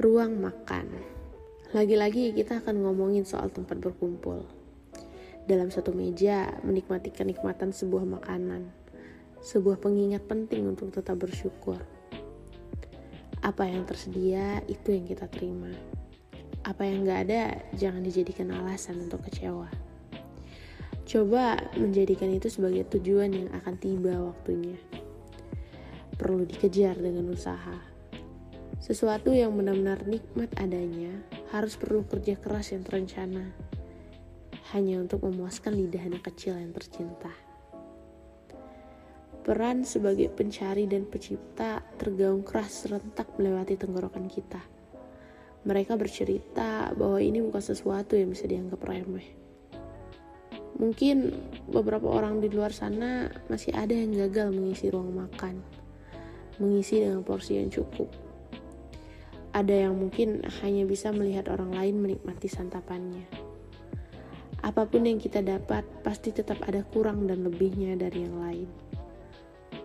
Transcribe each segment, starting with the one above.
Ruang makan. Lagi-lagi kita akan ngomongin soal tempat berkumpul. Dalam satu meja, menikmati kenikmatan sebuah makanan. Sebuah pengingat penting untuk tetap bersyukur. Apa yang tersedia, itu yang kita terima. Apa yang gak ada, jangan dijadikan alasan untuk kecewa. Coba menjadikan itu sebagai tujuan yang akan tiba waktunya. Perlu dikejar dengan usaha sesuatu yang benar-benar nikmat adanya harus perlu kerja keras yang terencana, hanya untuk memuaskan lidah anak kecil yang tercinta. Peran sebagai pencari dan pencipta tergaung keras serentak melewati tenggorokan kita. Mereka bercerita bahwa ini bukan sesuatu yang bisa dianggap remeh. Mungkin beberapa orang di luar sana masih ada yang gagal mengisi ruang makan, mengisi dengan porsi yang cukup ada yang mungkin hanya bisa melihat orang lain menikmati santapannya. Apa pun yang kita dapat, pasti tetap ada kurang dan lebihnya dari yang lain.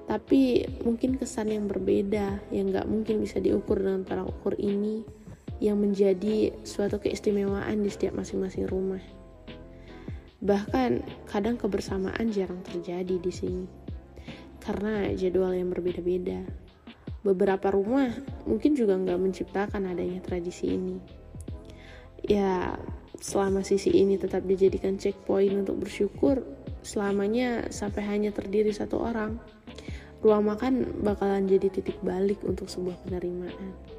Tapi mungkin kesan yang berbeda, yang gak mungkin bisa diukur dengan tolak ukur ini, yang menjadi suatu keistimewaan di setiap masing-masing rumah. Bahkan kadang kebersamaan jarang terjadi di sini, karena jadwal yang berbeda-beda beberapa rumah mungkin juga nggak menciptakan adanya tradisi ini. Ya, selama sisi ini tetap dijadikan checkpoint untuk bersyukur, selamanya sampai hanya terdiri satu orang, ruang makan bakalan jadi titik balik untuk sebuah penerimaan.